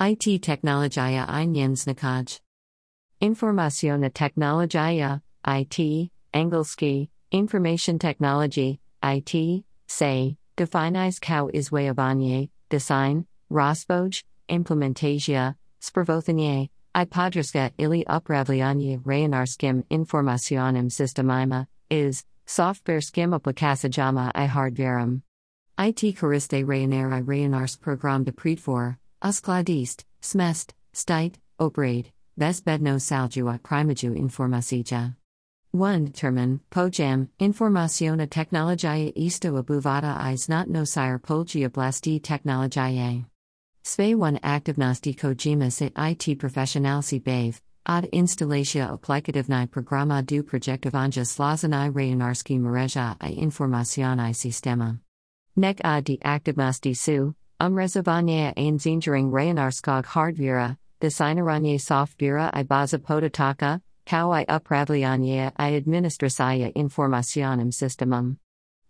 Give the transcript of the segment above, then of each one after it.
IT Technologia i Njensnikaj. Informaciona Technologia, IT, Angelski, Information Technology, IT, say, definize cow izwayabanye, design, implementatia, spravothanie, i podrska ili upravljanje rejenarskim informacionem sistemima, is, software skim aplikasajama i hardverum. IT koriste rejenera rejenarsk program de predfor, uskladist, smest, stite, operate, bezbedno saljua primaju informacija. 1. Determine, pojam, informaciona technologia isto abuvada is not nosire polgia blasti technologiae. Sve 1 aktivnosti kojima se IT professionalsi bave, od instalatia aplikativni programa du projektovanja slazani rejenarski mreža i informacionai sistema. Nek a di aktivnosti su, umrezovanje einzinjering rejenarskog hardvira, designaranje softwira i baza podataka, kao i upravljanje i administracija informacionem sistemum.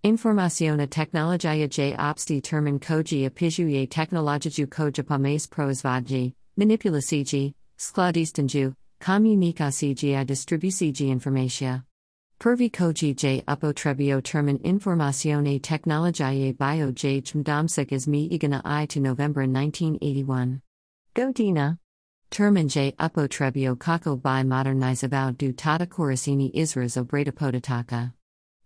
Informaciona technologia j obsti termin koji opizuje technologiju koja pames proizvodji, manipulaciji, skladistanju, komunikaciji i distribuciji informacija. Prvi koji j upotrebio termin informacione technologiae bio j mdomsik is mi igana i to November 1981. Godina. Termin j upotrebio kako by modernizabao du tata korasini izraz obrata podataka.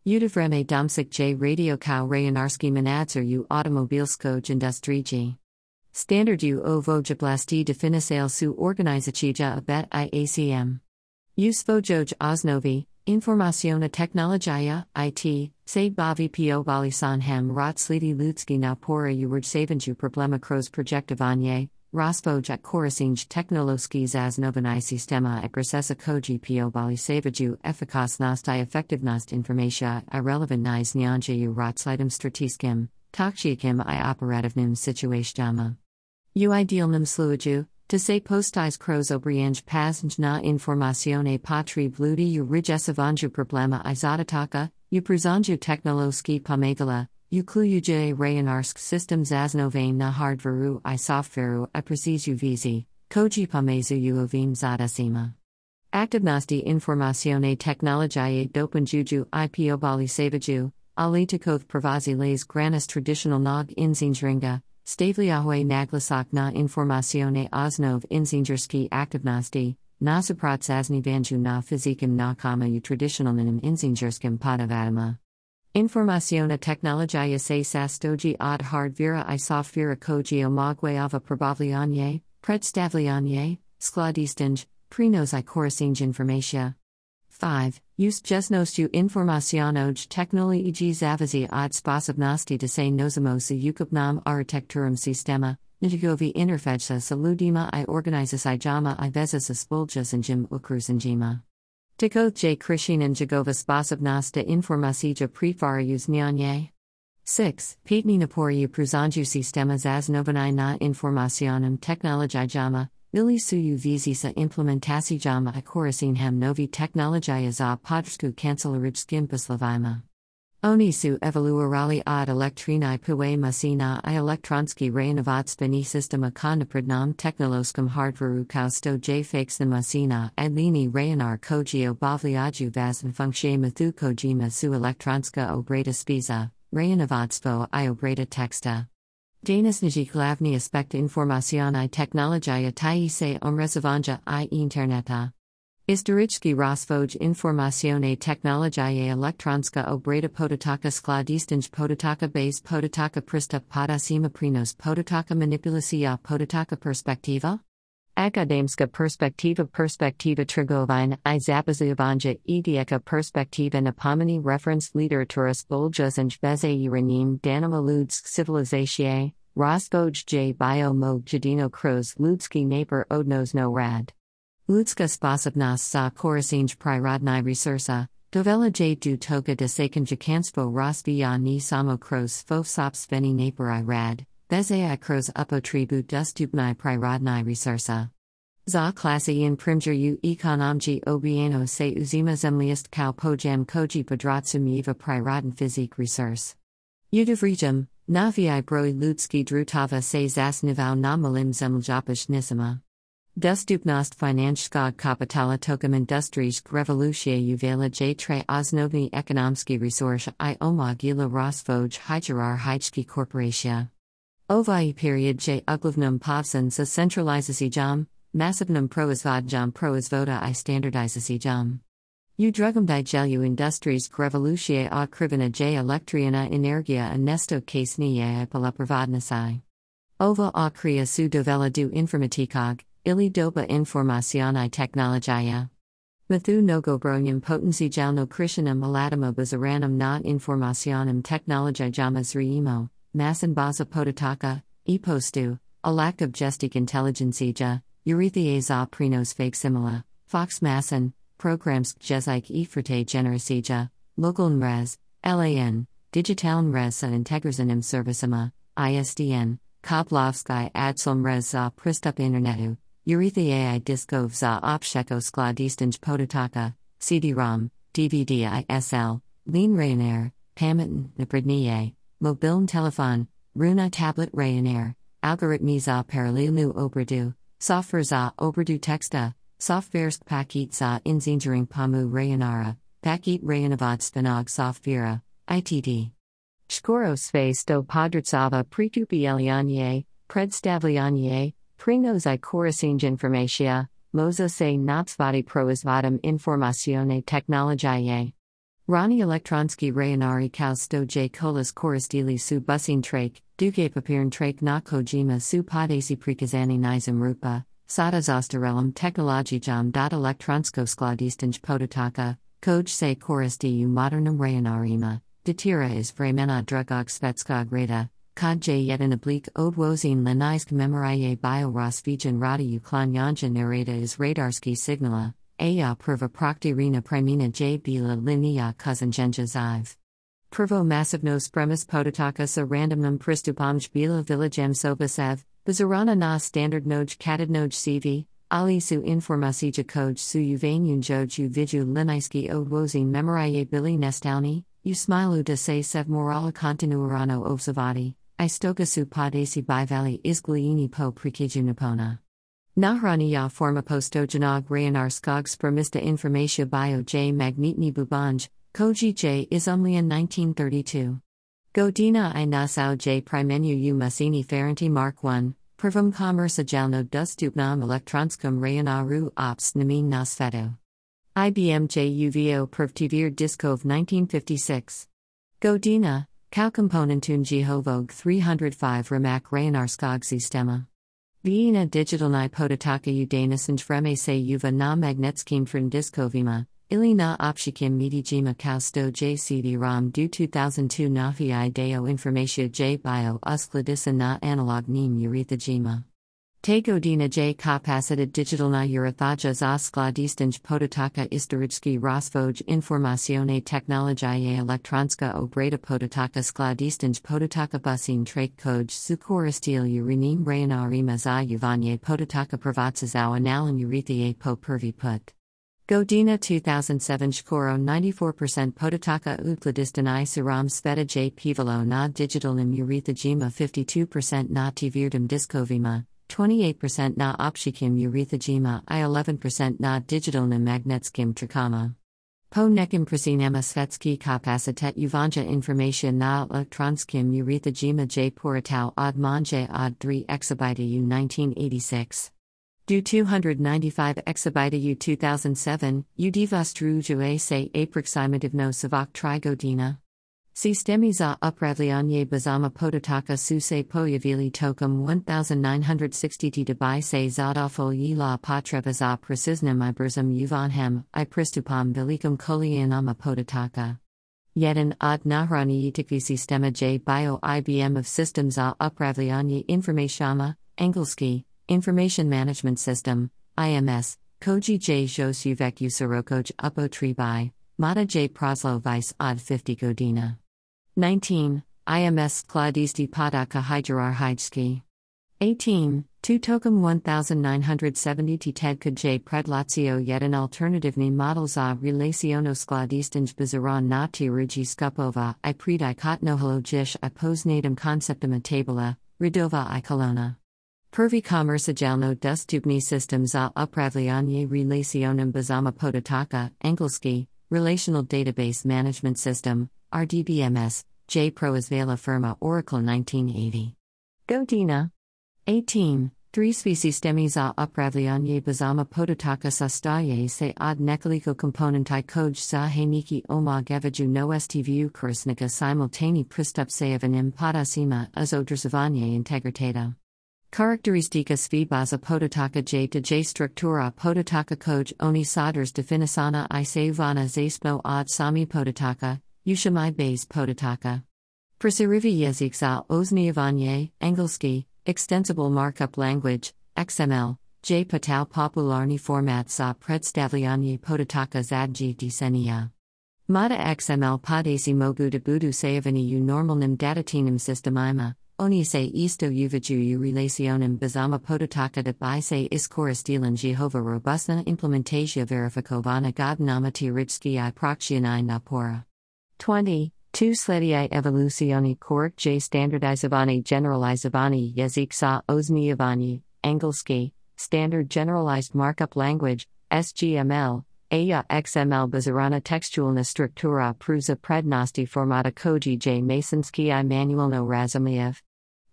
Udivreme domsik j radio kao rejanarski manadzer u automobilskoj industriji. Standard u ovojablasti definisail su organizacija abet iacm. Usvojoj osnovi, informaciona technologia, IT, se bavi po balisan ham rot slidi ludski napora uward savenju problema kroz projektovanje, Rospoj at Korasinj Technoloski zasnovaný sistema i procesa koji po bali savaju efikasnost i efektivnost informatia relevantni znanjaju rotslitem stratiskim, takchiakim i operativnim situatiama. U idealnim sluaju, to se postis kroz obrianj pasnj na informacione potri bludi u rijesavanju problema i zadataka, u prizanju technoloski pomagala, Uklujuj Rayanarsk system zasnovane na hardveru i softveru i precizu vizi, koji pamezu uovim zadasima. Aktivnosti informacione technologiae dopanjuju i piobali savaju, ali takoth pravazi les granas traditional nog inzinjringa, stavliahue naglasak na informacione osnov inzinjerski aktivnosti, na suprat saznivanju na fizikim na kama u traditionalnim inzinjerskim podavadama. Informaciona technologia se sastoji od hardvira i softwira koji omagweava probavljanje, predstavljanje, skladistinj, prenos i korasinj informatia. 5. Ust jesnostu informacionoj technologi zavazi od se nosimo sa ukupnom arhitekturum sistema, nitigovi interfejsa saludima i organizas jama i vezas spoljasanjim ukrusanjima. Tikoth j Krishinan Jagova sposobnosti informacija prefarayuz nyanye. 6. Pitni naporiu pruzanju sistema zasnovanai na informacionum technologijama, ili suyu vizi sa implementacijama i korasinham novi technologia za podrsku kancelaritskim poslovima. Oni su evoluirali od puwe masina i elektronski reinovatspeni sistema konaprednom technoloskom hardveru kao sto j fakes masina i lini rejonar koji obavljaju vazn funkcije mathu kojima su elektronska obrata spiza, reinovatstvo i obrata teksta. Danisniji glavni aspekt informacion i technologia tai se omresavanja i interneta. Istoriczki rozwój informacione technologiae elektronska obrata podataka skladistinj podataka base podataka pristup podasima prinos podataka manipulacja podataka perspektiva? Akademska perspektiva perspektiva trigovine i zapazivanja edieka perspektiva napomini reference literatura spoljasanj veze uranim danima ludsk civilizaciae, rozvoj j bio mog jadino kroz ludski naper odnosno rad. Ludzka sposobnost za korasinj prirodni resursa, dovela j du toga de sekunjakanstvo rozvija ni samo kroz sveni napori rad, bezai kroz upotribu dostupni prirodni resursa. Za klasi in primjer u ekonomji obieno se uzima zemliest kao pojam koji podratsu miva prirodan fizik resurs. Udivrijam, Navi broi ludzki drutava se zasniwał na malim zemljapish nisima. Dostupnost finanskog kapitala tokum industrisk revolucie uvela j tre osnovni ekonomski resurs i omogila rosvoj hijarar hijski. Ovaj period j uglavnum povsan za centralizaci jam, massivnum proizvod jam proizvoda i standardizaci jam. U drugum digelu industries revoluție a krivina j electriana energia anesto case nie pala provodnasai. Ova a crea su dovela du informatikog, ili doba informacioni technologia. Mathu nogo bronium potency jalno krishanam aladama bazaranam na informacionum technologijamas riimo, massan baza podataka, e postu, alak objestic intelligencia, eurethias a prinos fake simila, fox massan, programs Jezik Ifrate Generasija, Local Nres, LAN, Digital Nres and Integrazanim Servicema, ISDN, Koplovsky Adsom Res za Pristup Internetu, Urethia Diskov za Opsheko Skladistinj Podotaka, CD-ROM, DVD ISL, Lean Ryanair, Pamitin, Naprednie, Mobiln Telefon, Runa Tablet Ryanair, Algorithmi za Paralilu Obradu, Software za Obradu Texta, Softwaresk paket za inzinjering pamu rayanara, paket rayanavad spanog software, itd. Skoro sve sto podritsava prekupielianye, predstavlianye, prinos i korasinj informatia, moza se natsvati proizvodom informacione technologiae. Rani elektronski rayanari kao sto j kolas koristili su busin trake, duke papirn trake na kojima su podasi prikazani nizam rupa, Sada zostarelum technologijam dot elektronsko skladistinj podotaka, koj se koristi u modernum rayanarima, detira is vremena drugog svetskog reda, kod je jedan oblik odwozin lenijsk memorije bio rasvijan radi uklanjanja narada is radarski signala, a prva proktirina primina j bila linija kuzenjenja zive. Prvo masivno spremis podotaka sa randomnum pristupamj bila villajem sobasev, Bazarana na standard noj katadnoj CV, ali su informacija koj su uvanjun joj u viju linijski odwozin memorije bili nestalni, u smilu da se sev morala continuarano observati, i stoga su podasi bivali izglijini po prikiju napona. Nahrani ya forma postojanog rayanar skog spermista informatia bio j magnitni bubanj, koji j izumlian 1932. Godina i nasau j primenu u masini Ferranti Mark 1, Prvum commerce jalno dostupnam elektronskum rayanaru ops namin nasfeto. IBM JUVO Pervtivir Diskov 1956. Godina, Cow Componentun Jehovog 305 RAMAC Rayanar Sistema. Viena Digitalni Podotaka Udanisnj Freme se Yuva na Magnetskim Frin Diskovima, Ili na opshikim medijima kausto j CD-ROM du 2002 nafi ideo informatia j bio uskladisa na analog nim urethajima. Te godina j kapacita digital na urethaja za skladistinj podotaka istorijski rasvoj informacione technologiae elektronska obrada podotaka skladistinj podotaka busin trake koj sukoristil urinim rayanarima za uvanje podotaka prvatsa za analan urethiae po pervi put. Godina 2007 Shkoro 94% Podotaka Ukladistan i Siram Sveta J Pivalo na Digitalnim Urethajima 52% na Tvirdum Diskovima, 28% na Opshikim Urethajima i 11% na Digitalnim Magnetskim Trakama. Po nekim prasinema svetski kapacitet uvanja information na elektronskim urethajima j poratau od manje od 3 exabyte u 1986. Du 295 exabyte U 2007, udivastru se aproximativno savak trigodina. Sistemi za upravljanje bazama podotaka su se pojavili tokum 1960 debai se zadofol yi la potreba za precisnem i burzum uvanhem i pristupam velikum kolianama podotaka. Yedin od nahrani yitikvi sistema j bio IBM of systems za upravljanje informatiama, angelski, Information Management System, IMS, Koji J Josuvek Usarokoj Upo Tribai, Mata J Proslo Vice Odd 50 Godina. 19. IMS Skladisti Padaka Hijarar Hijski. 18. 2 tokum 1970 t Ted Codd j predlatio yet an alternativny models a relaciono skladistinj bizaron na rugi skupova i pred i kotnohalo jish i posnatum conceptum a tabula, redova i colonna. Pervi commercialno dostupni systems a upravljanje relacionum bazama podataka, angelski, Relational Database Management System, RDBMS, J Pro Isvela Firma Oracle 1980. Godina. 18. Three species stemis a upravljanje bazama podataka sastaje se od nekoliko komponentai koj za heniki oma gevaju no stvu korisnika simultani pristup sajevanim podasima uz odrzavanje svi baza podataka j to j struktura podataka koj oni saders definisana i sauvana zaspo od sami podataka, ushamai base podataka. Persirivi jezik za ozniavanye, angelski, extensible markup language, XML, j patal popularni format za predstavljanje podataka zadji desenia. Mada XML podasi mogu debudu sayavani u normalnim datatinum systemima, Oni se isto uviju relacionem bazama podotaka de bi se iskoristilan Jehova robustna implementatia verifikovana godnama tiritsky i prokshionai napora. 20. Tu sledii evolucioni korik j standardizovani generalizovani jezik sa ozniavani, angelski, standard generalized markup language, SGML, Aya XML bazarana textualna struktura pruza prednosti formata koji j masonski i manualno razumiev.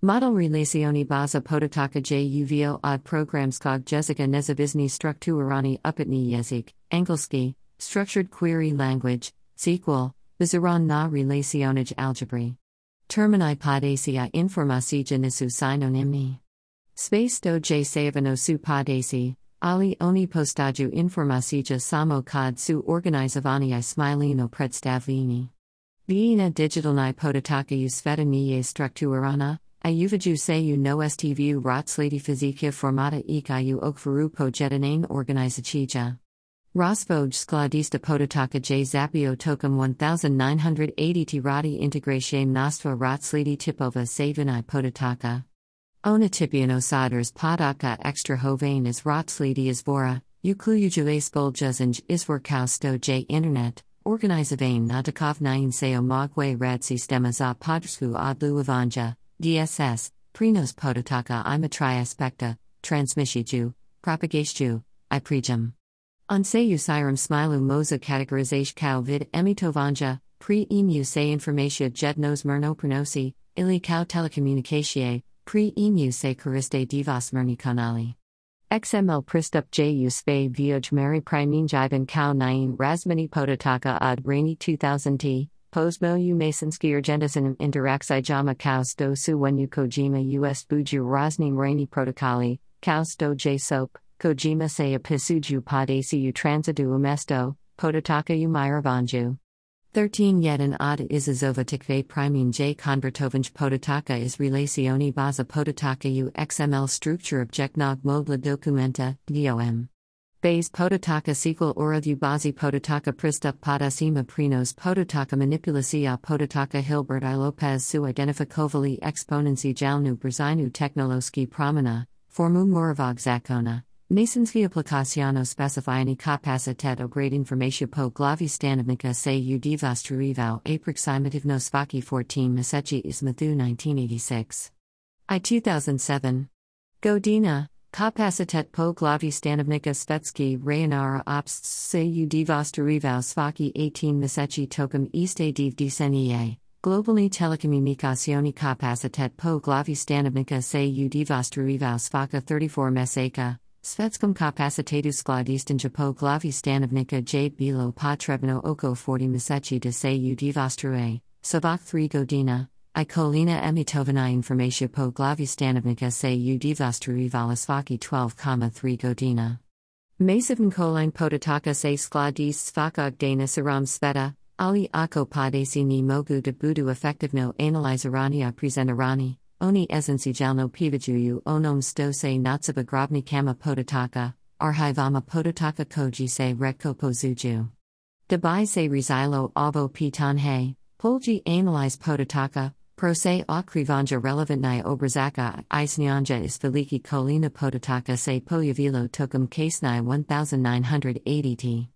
Model relacioni baza podotaka uvio od programskog jezika nezavisni strukturani upitni jezik, angelski, structured query language, SQL, bizaran na relacionage algebra. Termini podacia informacija nisu synonymni. Space do j savano su podaci, ali oni postaju informacija samo kad su organizovani i smilino predstavljeni. Vina digitalni podotaka u svetaniye strukturana, Ayuvaju seju no stvu rotslady fizika formata ikayu okvaru pojetanane organizacija. Rosvoj skladista podotaka j zapio tokum 1980 tirati integracije mnoštva rotslady tipova savini podotaka. Ona tipiano saders podaka extra hovane is rotslady izvora, uklujuju spoljuzinj izvor kausto j internet, organizavane natakov nine seo mogwe rad sistema za podrsku odlu avanja. DSS, Prinos Podotaka i aspekta, transmissiju, propagastju, i prijam. On seju sirum smilu moza categorization kau vid emitovanja, pre emu se informatia jednos merno prenosi, ili kau telecommunicatie, pre emu se koriste divas merni kanali. XML pristup ju sve vioj mary primin jivan kao nain razmini podotaka od rainy 2000 t, Posmo u Masonsky Urgendasinum Interaxi Jama Kaus do Su Wenyu Kojima US Buju Rosning Rainy Protocoli, Kaus do J Soap, Kojima se Pisuju Podasi u Transidu Umesto, Podotaka u Myravanju. 13 Yet an odd izazova tikve priming j konvertovanj podotaka is relacioni baza podotaka u xml structure objectnog modla documenta, DOM. Bays Podotaka sequel Oradhu Bazi Podotaka Pristup Padasima Prinos Podotaka Manipulacia Podotaka Hilbert I Lopez Su Identifikovali Exponency Jalnu Brzinu Technoloski Pramana, Formu Moravog Zakona. Nasensky aplikaciano specifiani kapacitet grade information po glavi stanovnika se u devostruivao aproximativno svaki 14 mesechi is Matthew 1986. I 2007. Godina. Kapacitet po glavi stanovnika Svetsky Rayanara obst se u divostarivao svaki 18 mesechi tokum iste div desenie. Globalni telekomunikacioni kapacitet po glavi stanovnika se u divostarivao svaka 34 meseka. Svetskom kapacitetu po glavi stanovnika j bilo potrebno oko 40 mesechi de se u divostruje. Savak 3 godina. I kolina emitovana informatia po glavi stanovnika se u divostru valasvaki 12,3 godina. Masivn kolin podotaka se skladis svakog dana saram sveta, ali ako padesi ni mogu de budu analizirani a prezentarani, oni esensijalno pivajuju onom sto se natsaba grobni kama podotaka, arhivama podotaka koji se retko pozuju. Debai se rizilo ovo pitanhe, polji analyze podotaka, Prose okrivanja relevantnai obrazaka isnyanja is veliki kolina podotaka se pojavilo tokum kasnai 1980 t.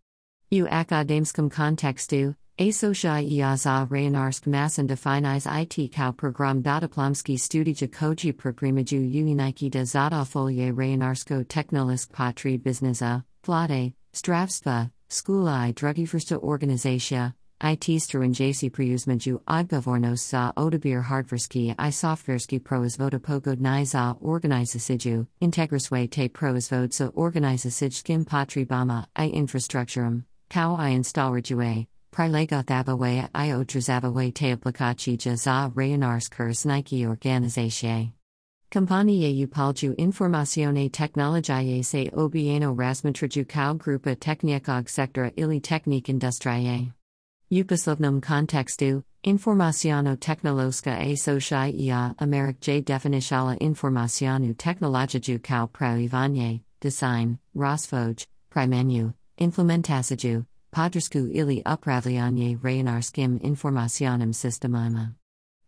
U akademskom kontekstu, a socia i za rejanarsk masan definiz it kao program dataplomski studija koji programaju uniki da zada folje rejanarsko technolisk patri biznesa, vlade, stravstva, skula i drugifrsta organizacija, IT strujenjacy przyuzmaju odgovornost za odabir hardverski i softverski proizvoda pogodni za organizaciju, integraswe te proizvod sa organizacijskim potribama i infrastrukturom, kao i instalrajue, prilagothavawe i odrazavawe te aplikacija za rejanarskurs nike organizacije. Kompanie upalju informacione technologiae se obieno razmatraju kao grupa teknikog sektora ili teknik industriae. Upaslovnom kontekstu, informaciono technoloska a socia ia Amerik j definishala informacionu technologiju kao praivanje, design, rasfoj, primenu, implementasiju, podrsku ili upravljanje rejenarskim informacionem sistemima.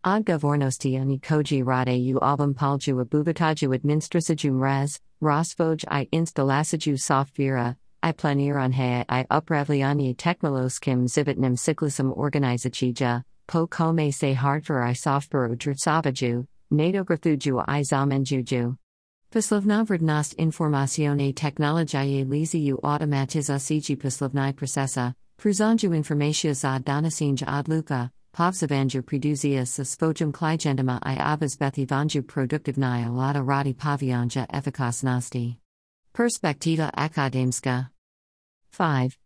Odgovornosti oni koji rade u ovom palju abuvataju administrasiju mraz, rasfoj i instalasiju softvira, i planiranhe i upravljanje teknoloskim zivitnim ciklusem organizacija, po kome se hardware i software udrcavaju, nadograthuju i zamenjuju. Poslovnavrdnost informacione technologiae liziu automatizaciji poslovni procesa, pruzanju informacija za danasinj odluka, povzavanju preduzia sa svojim klijentima i obezbethivanju produktivnija lada radi pavijanja efikasnosti. Perspektiva akademska 5.